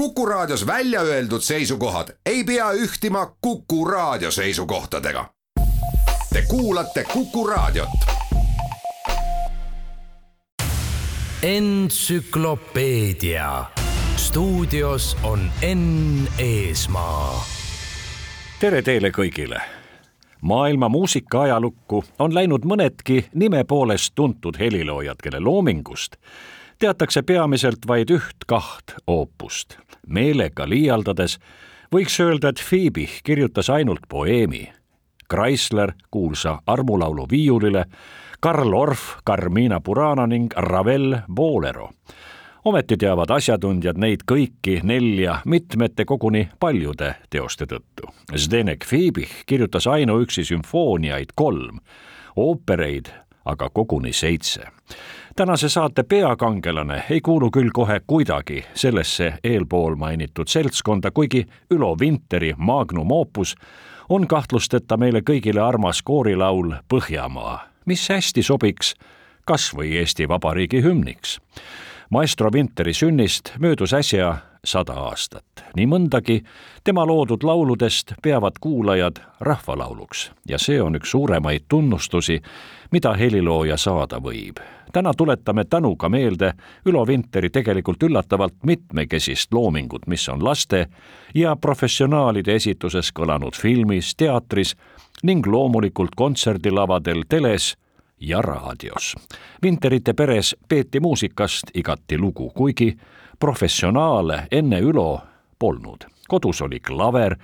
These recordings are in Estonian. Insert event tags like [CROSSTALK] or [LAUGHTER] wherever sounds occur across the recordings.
Kuku Raadios välja öeldud seisukohad ei pea ühtima Kuku Raadio seisukohtadega. Te kuulate Kuku Raadiot. entsüklopeedia stuudios on Enn Eesmaa. tere teile kõigile. maailma muusika ajalukku on läinud mõnedki nime poolest tuntud heliloojad, kelle loomingust teatakse peamiselt vaid üht-kaht oopust. meelega liialdades võiks öelda, et Phoebe kirjutas ainult poeemi. Chrysler kuulsa armulaulu viiulile, Karl Orff Carmina Burana ning Ravel Bolero ometi teavad asjatundjad neid kõiki nelja mitmete, koguni paljude teoste tõttu. Zdenek Fibich kirjutas ainuüksi sümfooniaid kolm, oopereid aga koguni seitse. Tänase saate peakangelane ei kuulu küll kohe kuidagi sellesse eelpool mainitud seltskonda, kuigi Ülo Vinteri magnum opus on kahtlusteta meile kõigile armas koorilaul Põhjamaa, mis hästi sobiks kas või Eesti Vabariigi hümniks. Maestro Vinteri sünnist möödus äsja sada aastat. nii mõndagi tema loodud lauludest peavad kuulajad rahvalauluks ja see on üks suuremaid tunnustusi, mida helilooja saada võib. täna tuletame tänuga meelde Ülo Vinteri tegelikult üllatavalt mitmekesist loomingut, mis on laste ja professionaalide esituses kõlanud filmis, teatris ning loomulikult kontserdilavadel, teles ja raadios. Vinterite peres peeti muusikast igati lugu, kuigi professionaale enne Ülo polnud. kodus oli klaver,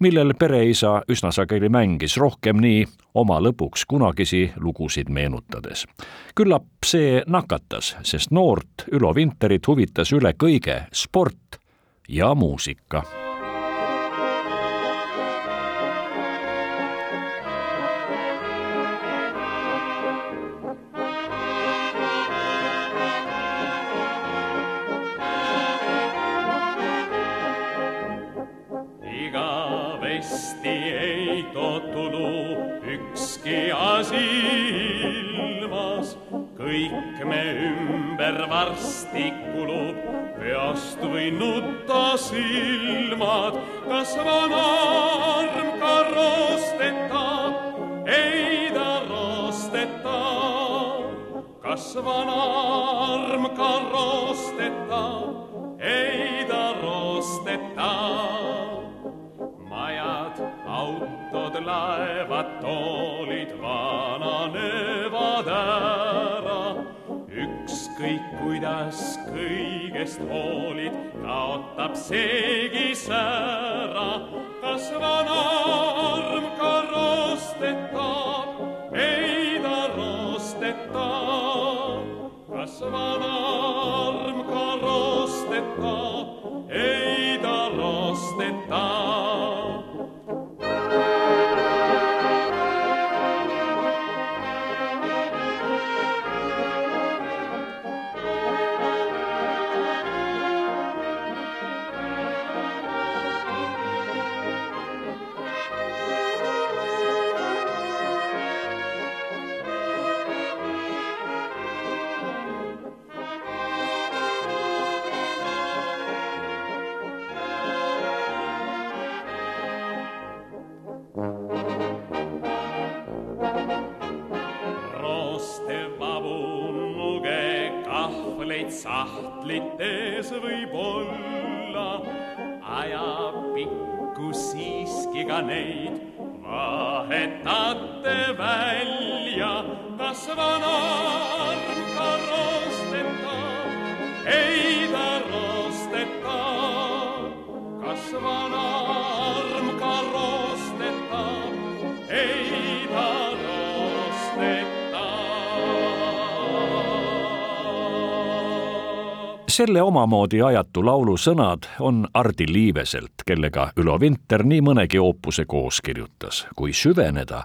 millel pereisa üsna sageli mängis rohkem nii oma lõpuks kunagisi lugusid meenutades. küllap see nakatas, sest noort Ülo Vinterit huvitas üle kõige sport ja muusika varsti kulub, peast või nutta silmad, kas vana arm ka rostetab, ei ta rosteta. kas vana arm ka rostetab, ei ta rosteta. majad, autod, laevad, toolid vananevad ära ükskõik kuidas kõigest hoolid, kaotab seegi sära. kas vana arm ka rostetab, ei ta rostetab. kas vana arm ka rostetab, ei ta rostetab. Ka neid vahetate välja, kas vana selle omamoodi ajatu laulu sõnad on Ardi Liiveselt, kellega Ülo Vinter nii mõnegi oopuse koos kirjutas. kui süveneda,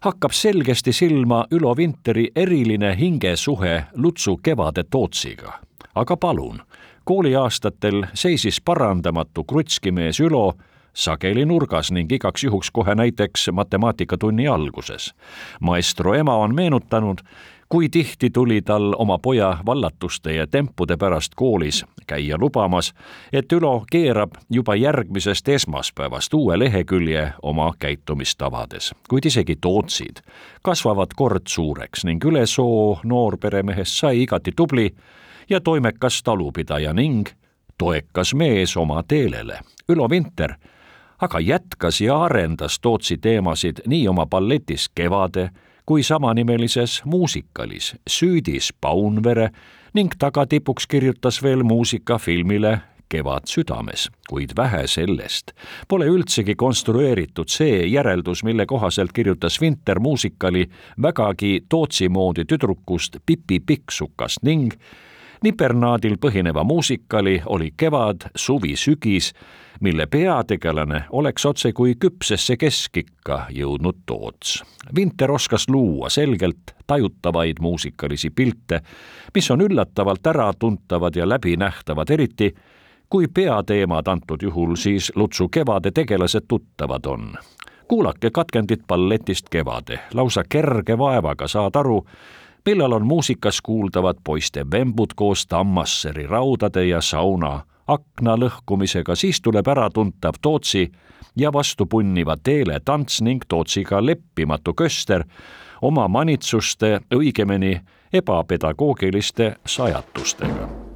hakkab selgesti silma Ülo Vinteri eriline hingesuhe Lutsu Kevade Tootsiga. aga palun, kooliaastatel seisis parandamatu krutskimees Ülo sageli nurgas ning igaks juhuks kohe näiteks matemaatika tunni alguses. maestro ema on meenutanud, kui tihti tuli tal oma poja vallatuste ja tempude pärast koolis käia lubamas, et Ülo keerab juba järgmisest esmaspäevast uue lehekülje oma käitumistavades, kuid isegi Tootsid kasvavad kord suureks ning üle soo noorperemehest sai igati tubli ja toimekas talupidaja ning toekas mees oma teelele. Ülo Vinter aga jätkas ja arendas Tootsi teemasid nii oma balletis Kevade kui samanimelises muusikalis Süüdis Paunvere ning tagatipuks kirjutas veel muusika filmile Kevad südames, kuid vähe sellest. Pole üldsegi konstrueeritud see järeldus, mille kohaselt kirjutas Vinter muusikali vägagi Tootsi moodi tüdrukust Pipi Pikksukast ning nipernaadil põhineva muusikali oli Kevad, suvi, sügis, mille peategelane oleks otsekui küpsesse keskikka jõudnud Toots. Vinter oskas luua selgelt tajutavaid muusikalisi pilte, mis on üllatavalt äratuntavad ja läbinähtavad, eriti kui peateemad antud juhul siis Lutsu Kevade tegelased tuttavad on kuulake katkendit balletist Kevade, lausa kerge vaevaga saad aru, millal on muusikas kuuldavad poiste vembud koos Tammasseri raudade ja sauna akna lõhkumisega, siis tuleb äratuntav Tootsi ja vastu punniva teele tants ning Tootsiga leppimatu köster oma manitsuste, õigemini ebapedagoogiliste sajatustega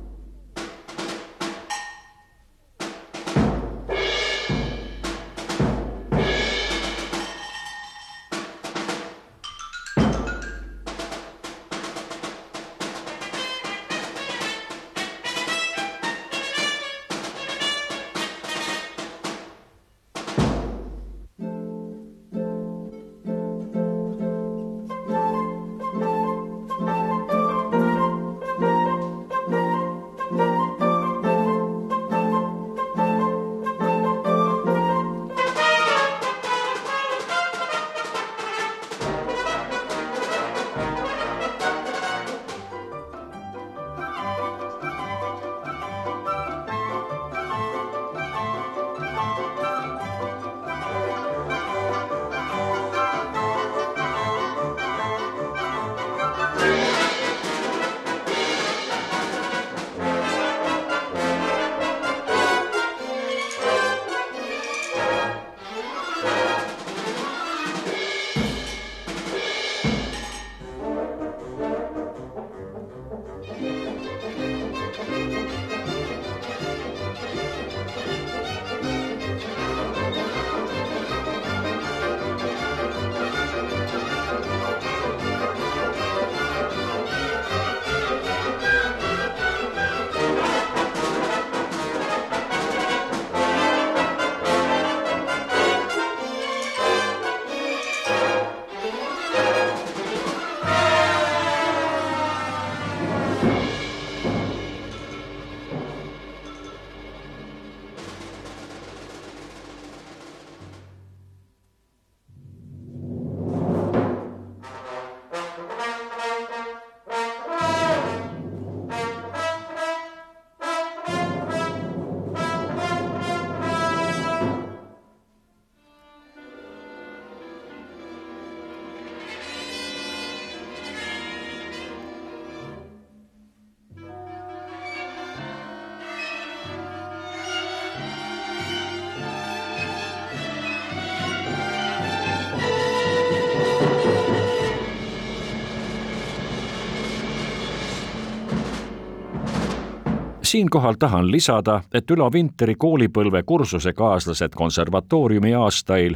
siinkohal tahan lisada, et Ülo Vinteri koolipõlve kursusekaaslased konservatooriumi aastail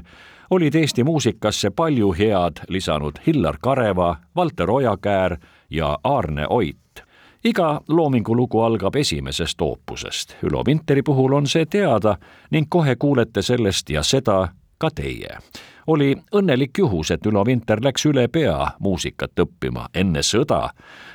olid Eesti muusikasse palju head lisanud Hillar Kareva, Valter Ojakäär ja Aarne Oit. iga loomingulugu algab esimesest oopusest. Ülo Vinteri puhul on see teada ning kohe kuulete sellest ja seda ka teie oli õnnelik juhus, et Ülo Vinter läks üle pea muusikat õppima. enne sõda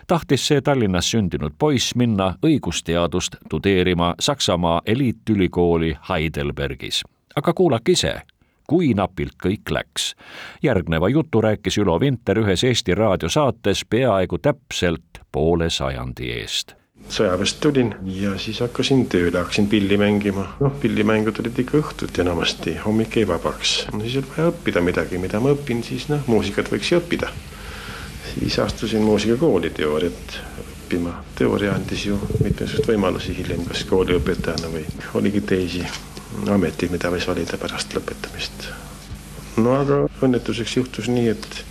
tahtis see Tallinnas sündinud poiss minna õigusteadust tudeerima Saksamaa eliitülikooli Heidelbergis. aga kuulake ise, kui napilt kõik läks. järgneva jutu rääkis Ülo Vinter ühes Eesti raadiosaates peaaegu täpselt poole sajandi eest sõjaväest tulin ja siis hakkasin tööle, hakkasin pilli mängima. noh, pillimängud olid ikka õhtuti enamasti, hommik jäi vabaks. no siis oli vaja õppida midagi, mida ma õpin, siis noh, muusikat võiks ju õppida. siis astusin muusikakooli teooriat õppima. teooria andis ju mitmesuguseid võimalusi hiljem, kas kooliõpetajana või oligi teisi ameteid, mida võis valida pärast lõpetamist. no aga õnnetuseks juhtus nii, et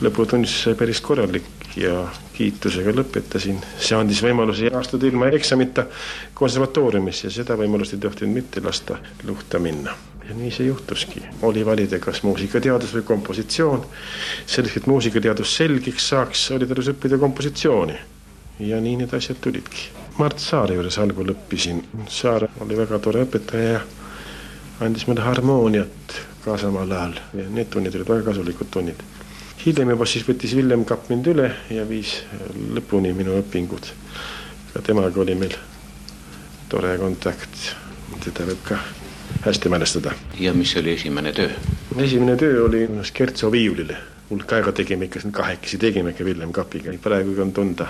lõputunnistus sai päris korralik ja kiitusega lõpetasin. see andis võimaluse astuda ilma eksamita konservatooriumisse ja seda võimalust ei tohtinud mitte lasta luhta minna ja nii see juhtuski, oli valida kas muusikateadus või kompositsioon. selleks, et muusikateadus selgeks saaks, oli tarvis õppida kompositsiooni. ja nii need asjad tulidki. Mart Saare juures algul õppisin, Saar oli väga tore õpetaja ja andis mulle harmooniat ka samal ajal ja need tunnid olid väga kasulikud tunnid. Hiljem juba siis võttis Villem Kapp mind üle ja viis lõpuni minu õpingud. ka temaga oli meil tore kontakt, teda võib ka hästi mälestada. ja mis oli esimene töö? esimene töö oli Scherzo viiulile. hulk aega tegime ikka kahekesi, tegime ikka Villem Kapiga, praegugi on tunda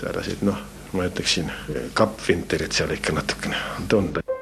sääraseid noh, ma ütleksin, kappvinterit seal ikka natukene on tunda.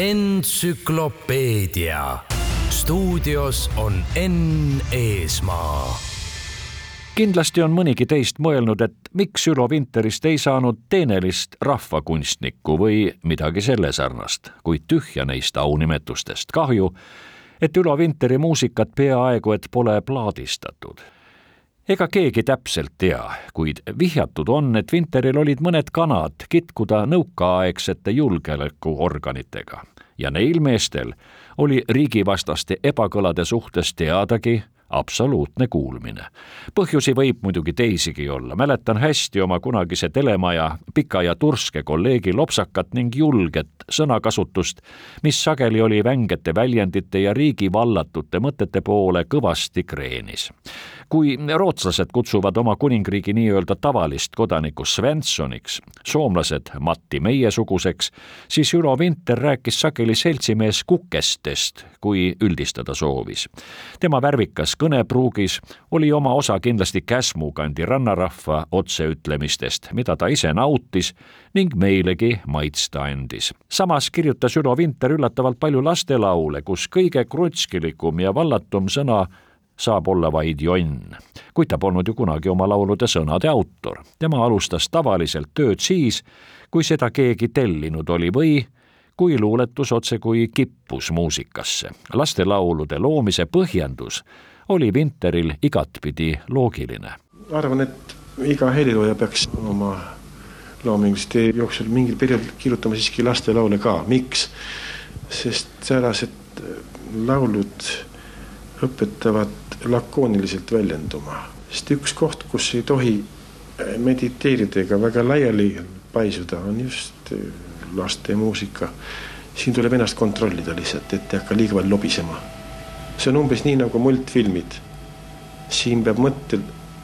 entsüklopeedia. stuudios on Enn Eesmaa. kindlasti on mõnigi teist mõelnud, et miks Ülo Vinterist ei saanud teenelist rahvakunstnikku või midagi selle sarnast, kuid tühja neist aunimetustest. kahju, et Ülo Vinteri muusikat peaaegu et pole plaadistatud ega keegi täpselt tea, kuid vihjatud on, et Vinteril olid mõned kanad kitkuda nõukaaegsete julgeolekuorganitega ja neil meestel oli riigivastaste ebakõlade suhtes teadagi absoluutne kuulmine. põhjusi võib muidugi teisigi olla, mäletan hästi oma kunagise telemaja pika ja turske kolleegi lopsakat ning julget sõnakasutust, mis sageli oli vängete väljendite ja riigi vallatute mõtete poole kõvasti kreenis. Kui rootslased kutsuvad oma kuningriigi nii-öelda tavalist kodanikku Svenssoniks, soomlased Matti Meie-suguseks, siis Ülo Vinter rääkis sageli seltsimees Kukestest, kui üldistada soovis. tema värvikas kõnepruugis oli oma osa kindlasti Käsmu kandi rannarahva otseütlemistest, mida ta ise nautis ning meilegi maitsta andis. samas kirjutas Ülo Vinter üllatavalt palju lastelaule, kus kõige krutskilikum ja vallatum sõna saab olla vaid jonn. kuid ta polnud ju kunagi oma laulude sõnade autor. tema alustas tavaliselt tööd siis, kui seda keegi tellinud oli või kui luuletus otsekui kippus muusikasse. lastelaulude loomise põhjendus oli Vinteril igatpidi loogiline. arvan, et iga helilooja peaks oma loomingulise tee jooksul mingil perioodil kirjutama siiski lastelaule ka, miks? sest säärased laulud õpetavad lakooniliselt väljenduma, sest üks koht, kus ei tohi mediteerida ega väga laiali paisuda, on just laste muusika. siin tuleb ennast kontrollida lihtsalt, et ei hakka liiga palju lobisema. see on umbes nii nagu multfilmid. siin peab mõttel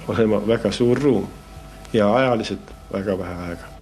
olema väga suur ruum ja ajaliselt väga vähe aega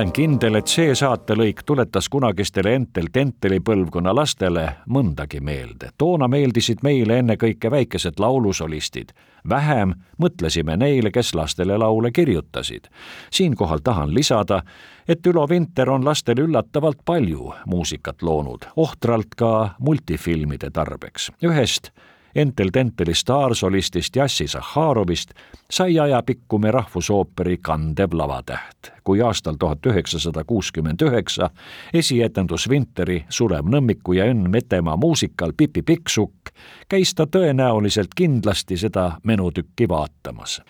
olen kindel, et see saatelõik tuletas kunagistele Entel Tenteli põlvkonna lastele mõndagi meelde. toona meeldisid meile ennekõike väikesed laulusolistid. vähem mõtlesime neile, kes lastele laule kirjutasid. siinkohal tahan lisada, et Ülo Vinter on lastele üllatavalt palju muusikat loonud, ohtralt ka multifilmide tarbeks. ühest Entel Tenteli staarsolistist Jassi Zahharovist sai ajapikku me rahvusooperi kandev lavatäht. kui aastal tuhat üheksasada kuuskümmend üheksa esietendus Vinteri Sulev Nõmmiku ja Enn Metemaa muusikal Pipi Pikksukk, käis ta tõenäoliselt kindlasti seda menutükki vaatamas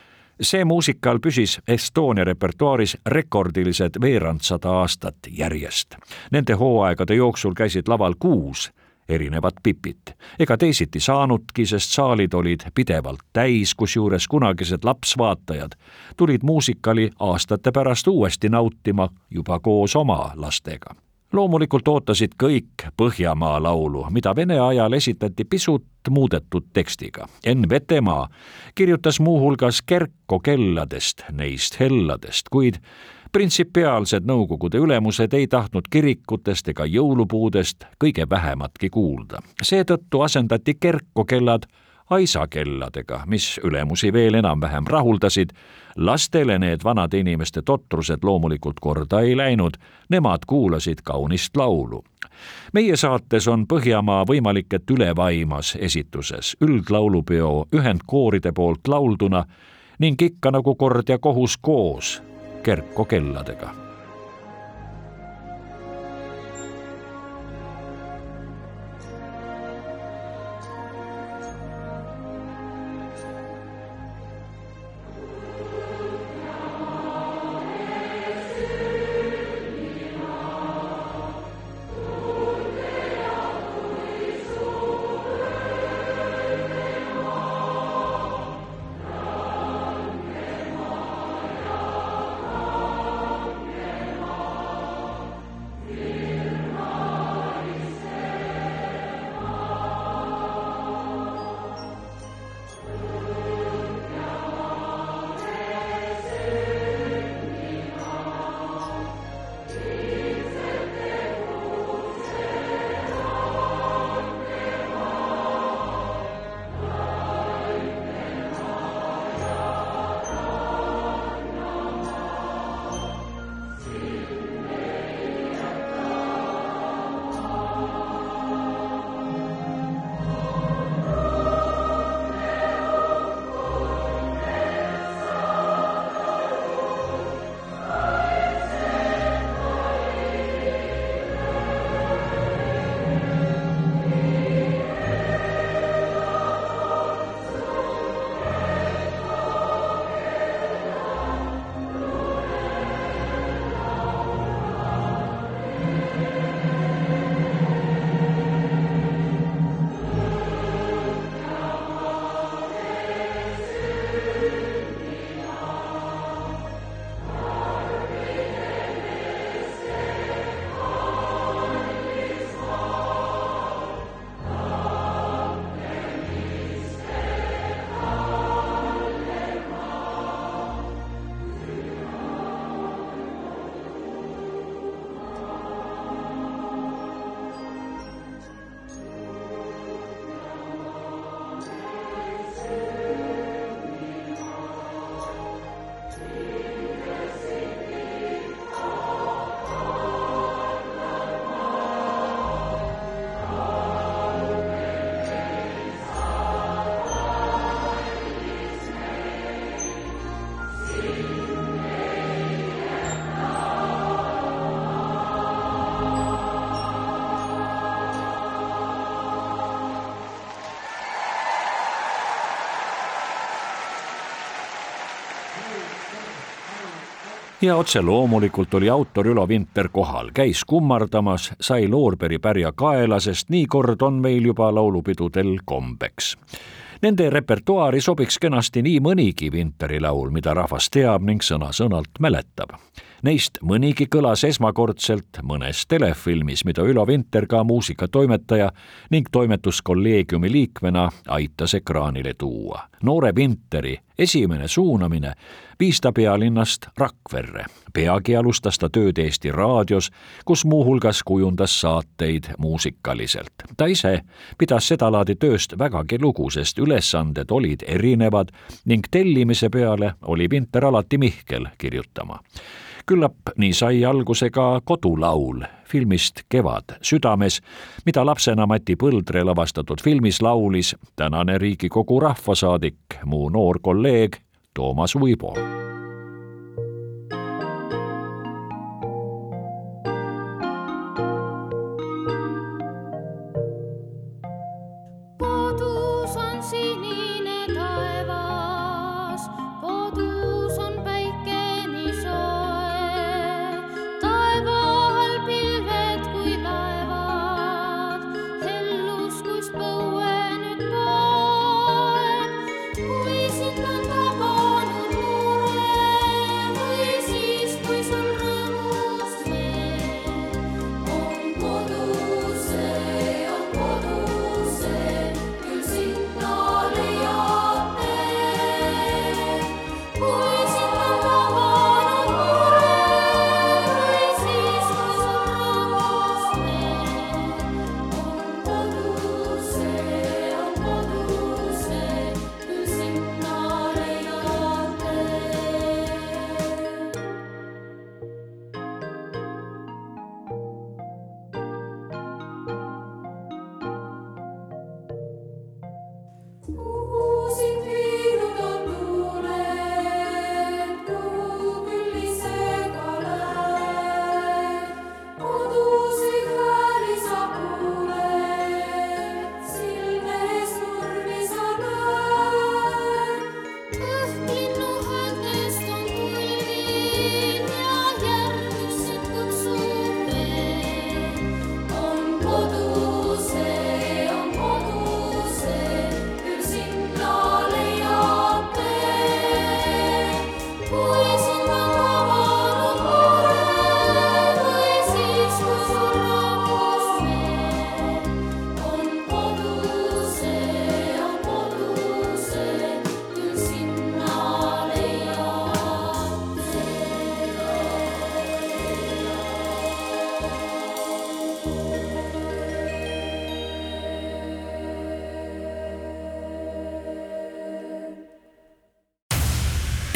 see muusikal püsis Estonia repertuaaris rekordilised veerandsada aastat järjest. Nende hooaegade jooksul käisid laval kuus erinevat Pipit. ega teisiti saanudki, sest saalid olid pidevalt täis, kusjuures kunagised lapsvaatajad tulid muusikali aastate pärast uuesti nautima juba koos oma lastega loomulikult ootasid kõik Põhjamaa laulu, mida Vene ajal esitati pisut muudetud tekstiga. Enn Vetemaa kirjutas muuhulgas Kerko kelladest, neist helladest, kuid printsipiaalsed Nõukogude ülemused ei tahtnud kirikutest ega jõulupuudest kõige vähematki kuulda. seetõttu asendati Kerko kellad aisakelladega, mis ülemusi veel enam-vähem rahuldasid. lastele need vanade inimeste totrused loomulikult korda ei läinud, nemad kuulasid kaunist laulu. meie saates on Põhjamaa võimalik, et ülevaimas esituses üldlaulupeo ühendkooride poolt laulduna ning ikka nagu kord ja kohus koos Kerko ja otse loomulikult oli autor Ülo Vinter kohal, käis kummardamas, sai loorberi pärja kaela, sest nii kord on meil juba laulupidudel kombeks. Nende repertuaari sobiks kenasti nii mõnigi Vinteri laul, mida rahvas teab ning sõna-sõnalt mäletab. Neist mõnigi kõlas esmakordselt mõnes telefilmis, mida Ülo Vinter ka muusikatoimetaja ning toimetuskolleegiumi liikmena aitas ekraanile tuua. noore Vinteri esimene suunamine viis ta pealinnast Rakverre. peagi alustas ta tööd Eesti Raadios, kus muuhulgas kujundas saateid muusikaliselt. ta ise pidas sedalaadi tööst vägagi lugu, sest ülesanded olid erinevad ning tellimise peale oli Vinter alati Mihkel kirjutama küllap nii sai alguse ka kodulaul filmist Kevad südames, mida lapsena Mati Põldre lavastatud filmis laulis tänane Riigikogu rahvasaadik, mu noor kolleeg Toomas Uibo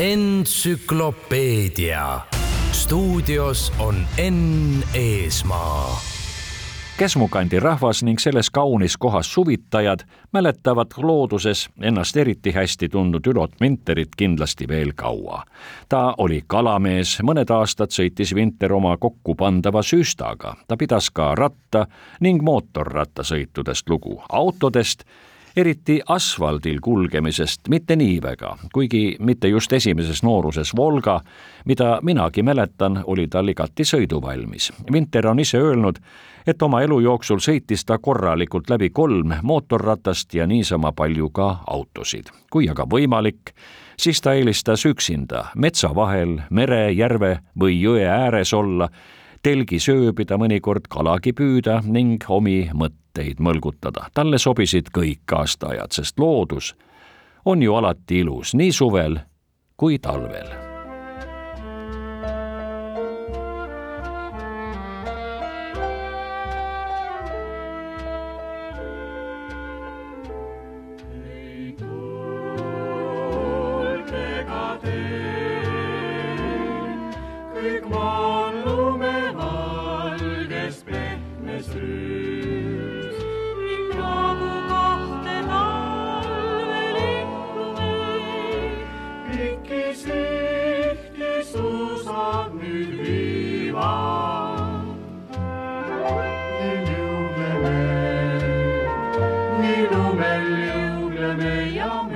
entsüklopeedia. stuudios on Enn Eesmaa Käsmu kandi rahvas ning selles kaunis kohas suvitajad mäletavad looduses ennast eriti hästi tundnud Ülot Vinterit kindlasti veel kaua. ta oli kalamees, mõned aastad sõitis Vinter oma kokkupandava süstaga, ta pidas ka ratta ning mootorrattasõitudest lugu, autodest eriti asfaldil kulgemisest mitte nii väga, kuigi mitte just esimeses nooruses Volga, mida minagi mäletan, oli tal igati sõiduvalmis. Vinter on ise öelnud, et oma elu jooksul sõitis ta korralikult läbi kolm mootorratast ja niisama palju ka autosid. kui aga võimalik, siis ta eelistas üksinda metsa vahel, mere, järve või jõe ääres olla, telgi sööbida, mõnikord kalagi püüda ning omi mõtteid mõlgutada. talle sobisid kõik aastaajad, sest loodus on ju alati ilus nii suvel kui talvel your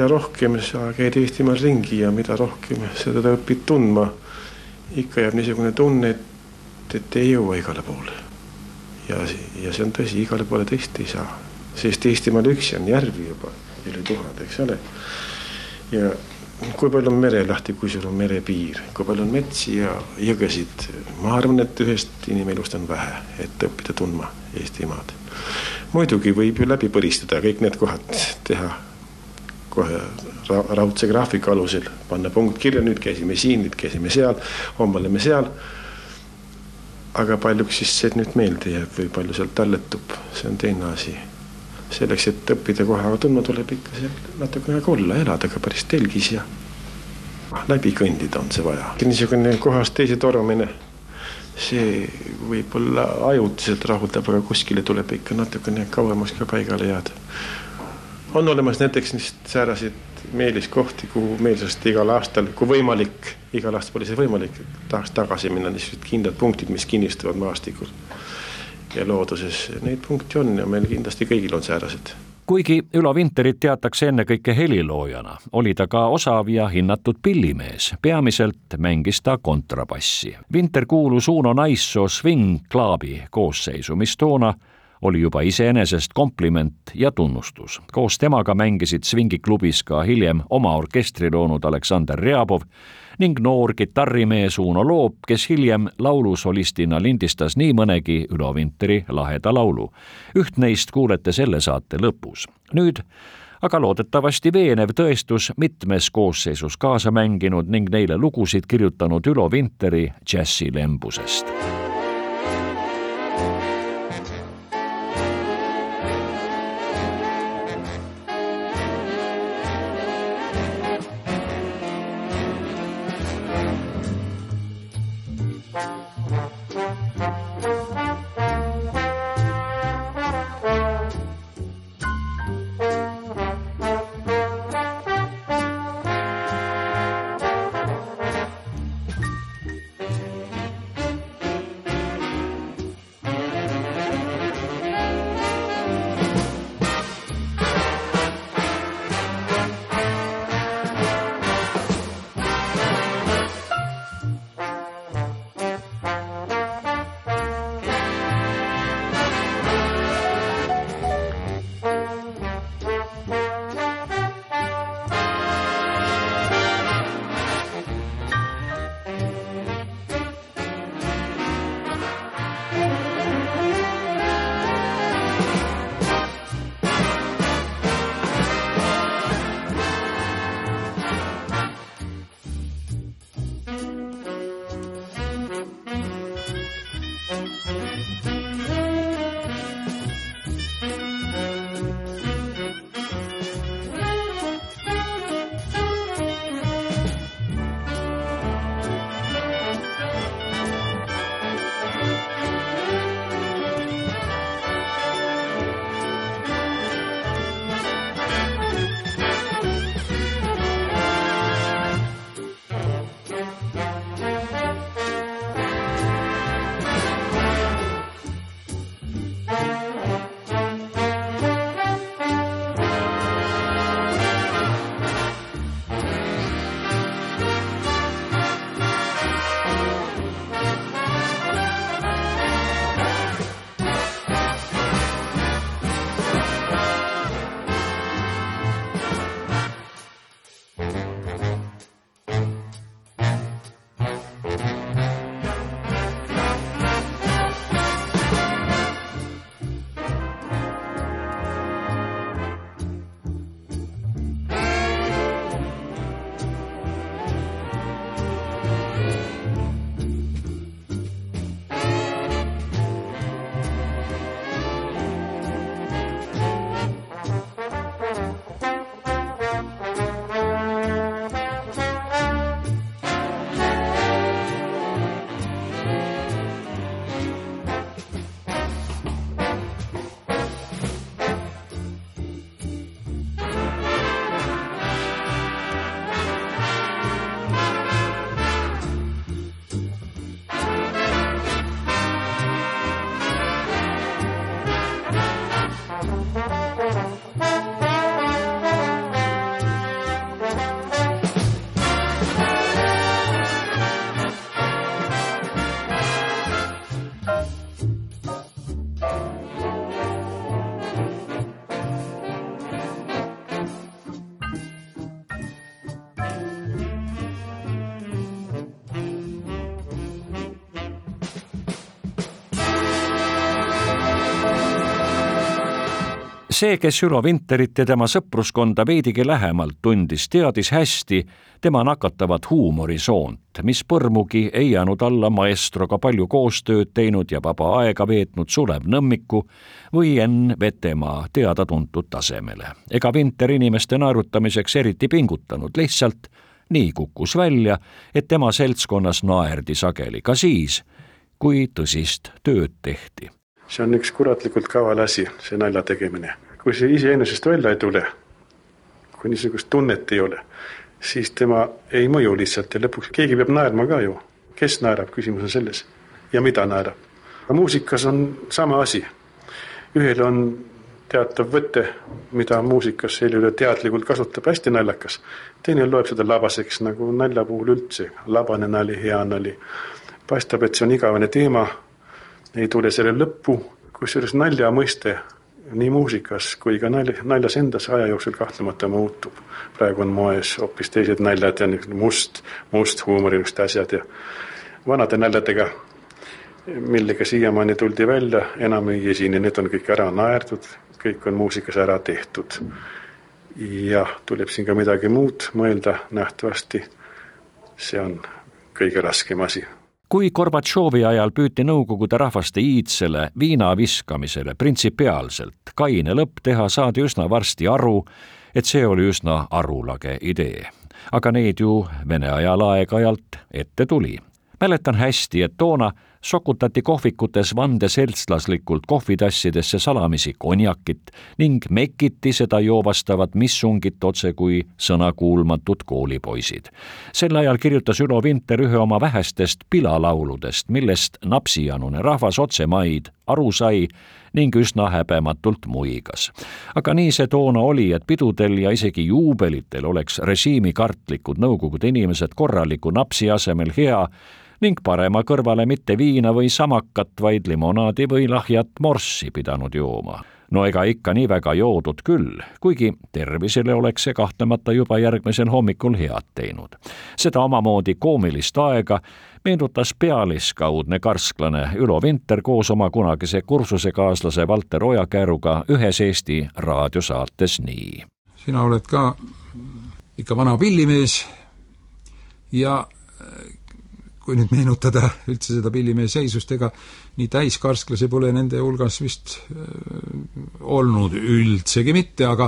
mida rohkem sa käid Eestimaal ringi ja mida rohkem sa teda õpid tundma, ikka jääb niisugune tunne, et, et ei jõua igale poole. ja, ja see on tõsi, igale poole tõesti ei saa, sest Eestimaal üksi on järvi juba üle tuhande, eks ole. ja kui palju on merelahti, kui sul on merepiir, kui palju on metsi ja jõgesid, ma arvan, et ühest inimelust on vähe, et õppida tundma Eestimaad. muidugi võib ju läbi põristada kõik need kohad, teha kohe raudse graafiku alusel panna punkt kirja, nüüd käisime siin, nüüd käisime seal, homme oleme seal. aga paljuks siis see nüüd meelde jääb või palju sealt talletub, see on teine asi. selleks, et õppida kohe tundma, tuleb ikka seal natukene aega olla, elada ka päris telgis ja läbi kõndida on see vaja. niisugune kohast teise tormamine, see võib-olla ajutiselt rahuldab, aga kuskile tuleb ikka natukene kauemaks ka paigale jääda on olemas näiteks sääraseid meeliskohti, kuhu meelsasti igal aastal, kui võimalik, igal aastal pole see võimalik, tahaks tagasi minna, niisugused kindlad punktid, mis kinnistuvad maastikul ja looduses. Neid punkte on ja meil kindlasti kõigil on säärased kuigi Ülo Vinterit teatakse ennekõike heliloojana, oli ta ka osav ja hinnatud pillimees. peamiselt mängis ta kontrabassi. Vinter kuulus Uno Naissoo Swing Clubi koosseisu, mis toona oli juba iseenesest kompliment ja tunnustus. koos temaga mängisid Svingiklubis ka hiljem oma orkestri loonud Aleksander Rjabov ning noor kitarrimees Uno Loop, kes hiljem laulusolistina lindistas nii mõnegi Ülo Vinteri laheda laulu. üht neist kuulete selle saate lõpus. nüüd aga loodetavasti veenev tõestus mitmes koosseisus kaasa mänginud ning neile lugusid kirjutanud Ülo Vinteri džässilembusest see, kes Ülo Vinterit ja tema sõpruskonda veidigi lähemalt tundis, teadis hästi tema nakatavat huumorisoont, mis põrmugi ei jäänud alla maestroga palju koostööd teinud ja vaba aega veetnud Sulev Nõmmiku või Enn Vetemaa teada-tuntud tasemele. ega Vinter inimeste naerutamiseks eriti pingutanud, lihtsalt nii kukkus välja, et tema seltskonnas naerdi sageli ka siis, kui tõsist tööd tehti see on üks kuratlikult kaval asi, see nalja tegemine kui see iseenesest välja ei tule, kui niisugust tunnet ei ole, siis tema ei mõju lihtsalt ja lõpuks keegi peab naerma ka ju. kes naerab, küsimus on selles ja mida naerab. muusikas on sama asi. ühel on teatav võte, mida muusikas selline teadlikult kasutab, hästi naljakas. teine loeb seda labaseks nagu nalja puhul üldse, labane nali, hea nali. paistab, et see on igavene teema, ei tule selle lõppu kusjuures nalja mõiste nii muusikas kui ka nalja, naljas endas aja jooksul kahtlemata muutub. praegu on moes hoopis teised naljad ja must, must huumor, niisugused asjad ja vanade naljadega, millega siiamaani tuldi välja, enam ei esine, need on kõik ära naerdud, kõik on muusikas ära tehtud. jah, tuleb siin ka midagi muud mõelda nähtavasti, see on kõige raskem asi kui Gorbatšovi ajal püüti Nõukogude rahvaste iidsele viina viskamisele printsipiaalselt kaine lõpp teha, saadi üsna varsti aru, et see oli üsna arulage idee. aga neid ju Vene ajal aeg-ajalt ette tuli. mäletan hästi, et toona sokutati kohvikutes vandeseltslaslikult kohvitassidesse salamisi konjakit ning mekiti seda joovastavad missungit otse kui sõnakuulmatud koolipoisid. sel ajal kirjutas Ülo Vinter ühe oma vähestest pilalauludest, millest napsijanune rahvas otsemaid aru sai ning üsna häbematult muigas. aga nii see toona oli, et pidudel ja isegi juubelitel oleks režiimikartlikud nõukogude inimesed korraliku napsi asemel hea ning parema kõrvale mitte viina või samakat, vaid limonaadi või lahjat morssi pidanud jooma. no ega ikka nii väga joodud küll, kuigi tervisele oleks see kahtlemata juba järgmisel hommikul head teinud. seda omamoodi koomilist aega meenutas pealiskaudne karsklane Ülo Vinter koos oma kunagise kursusekaaslase Valter Ojakääruga ühes Eesti raadiosaates nii. sina oled ka ikka vana pillimees ja kui nüüd meenutada üldse seda pillimehe seisust, ega nii täiskarsklasi pole nende hulgas vist äh, olnud üldsegi mitte, aga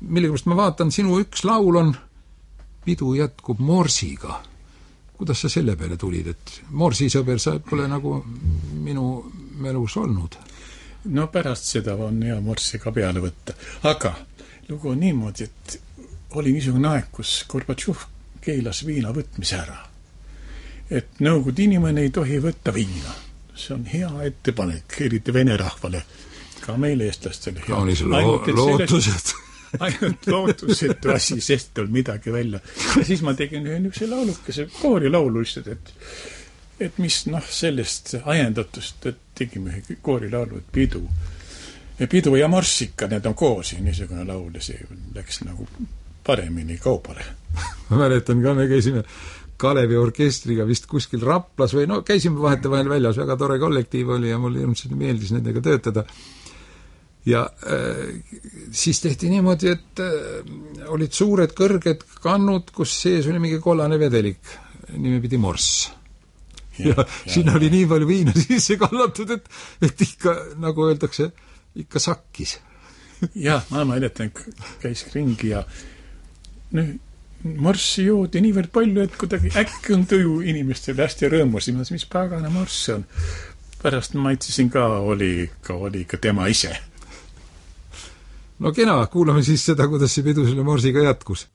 millegipärast ma vaatan, sinu üks laul on Pidu jätkub morsiga. kuidas sa selle peale tulid, et morsisõber sa pole nagu minu mälus olnud? no pärast seda on hea morssi ka peale võtta, aga lugu on niimoodi, et oli niisugune aeg, kus Gorbatšov keelas viina võtmise ära et Nõukogude inimene ei tohi võtta viina. see on hea ettepanek, eriti vene rahvale, ka meile, eestlastele. kaunis lo-, lootused [LAUGHS] ainult lootusetu asi, sest olnud midagi välja. ja siis ma tegin ühe niisuguse laulukese, koorilaulu lihtsalt, et et mis noh, sellest ajendatust, et tegime ühe koorilaulu, et pidu. pidu ja marssika, need on koos ja niisugune laul ja see läks nagu paremini kaubale [LAUGHS] ma mäletan ka, me käisime Kalevi orkestriga vist kuskil Raplas või no käisime vahetevahel väljas, väga tore kollektiiv oli ja mulle hirmsasti meeldis nendega töötada. ja äh, siis tehti niimoodi, et äh, olid suured kõrged kannud, kus sees oli mingi kollane vedelik, nimepidi morss. ja, ja sinna oli nii palju viina [LAUGHS] sisse kallatud, et, et ikka, nagu öeldakse, ikka sakkis jah, ma mäletan, käis ringi ja noh, morssi joodi niivõrd palju, et kuidagi äkki on tuju inimestel hästi rõõmus, mis pagana morss see on. pärast maitsesin ka, oli ikka, oli ikka tema ise. no kena, kuulame siis seda, kuidas see pidu selle morsiga jätkus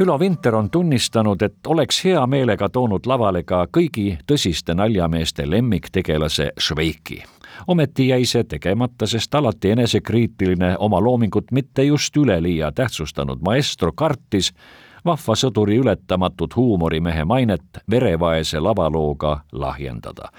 Ülo Vinter on tunnistanud, et oleks hea meelega toonud lavale ka kõigi tõsiste naljameeste lemmiktegelase Šveiki. ometi jäi see tegemata, sest alati enesekriitiline oma loomingut mitte just üleliia tähtsustanud maestro kartis vahva sõduri ületamatut huumorimehe mainet verevaese lavalooga lahjendada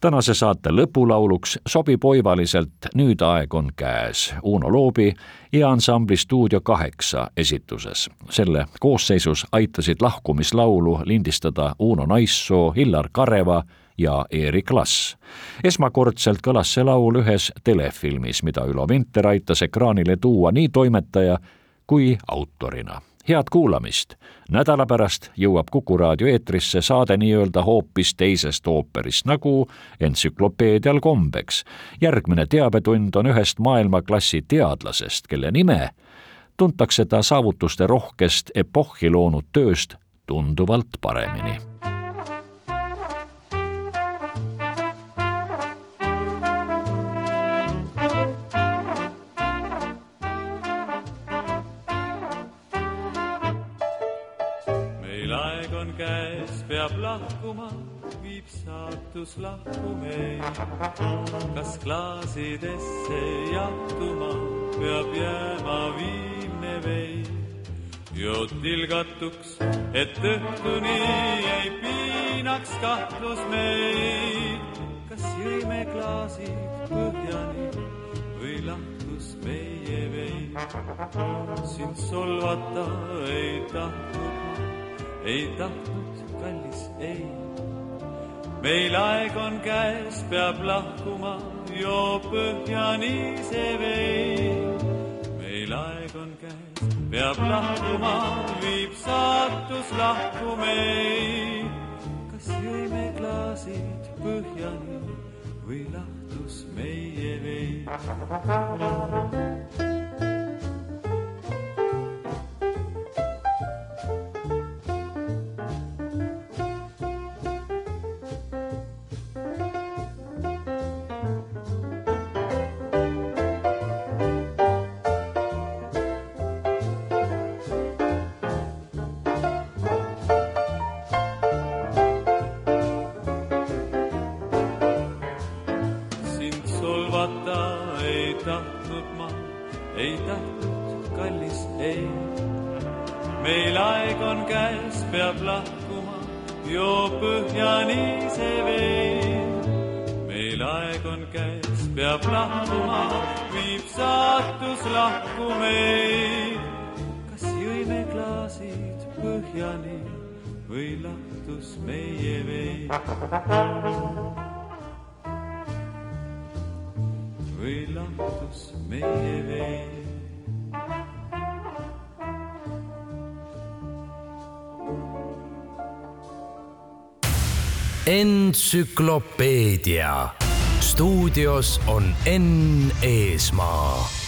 tänase saate lõpulauluks sobib oivaliselt Nüüd aeg on käes Uno Loobi ja ansambli Stuudio kaheksa esituses. selle koosseisus aitasid lahkumislaulu lindistada Uno Naissoo, Hillar Kareva ja Eerik Lass. esmakordselt kõlas see laul ühes telefilmis, mida Ülo Vinter aitas ekraanile tuua nii toimetaja kui autorina head kuulamist. nädala pärast jõuab Kuku raadio eetrisse saade nii-öelda hoopis teisest ooperist, nagu entsüklopeedial kombeks. järgmine teabetund on ühest maailmaklassi teadlasest, kelle nime tuntakse ta saavutuste rohkest epohhi loonud tööst tunduvalt paremini lahkuma, viib saatus lahku meid. kas klaasidesse jahtuma peab jääma viimne veid? jood tilgatuks, et õhtuni ei piinaks kahtlus meid. kas jõime klaasid põhjani või lahtus meie veid? sind solvata ei tahtnud, ei tahtnud kallis, ei. Meil aeg on käes, peab lahkuma, joo põhjani see vein. meil aeg on käes, peab lahkuma, viib saatus lahku meid. kas jõime klaasid põhjani või lahtus meie vein? Lahtus meie veid? või lahtus meie veid? entsüklopeedia. stuudios on Enn Eesmaa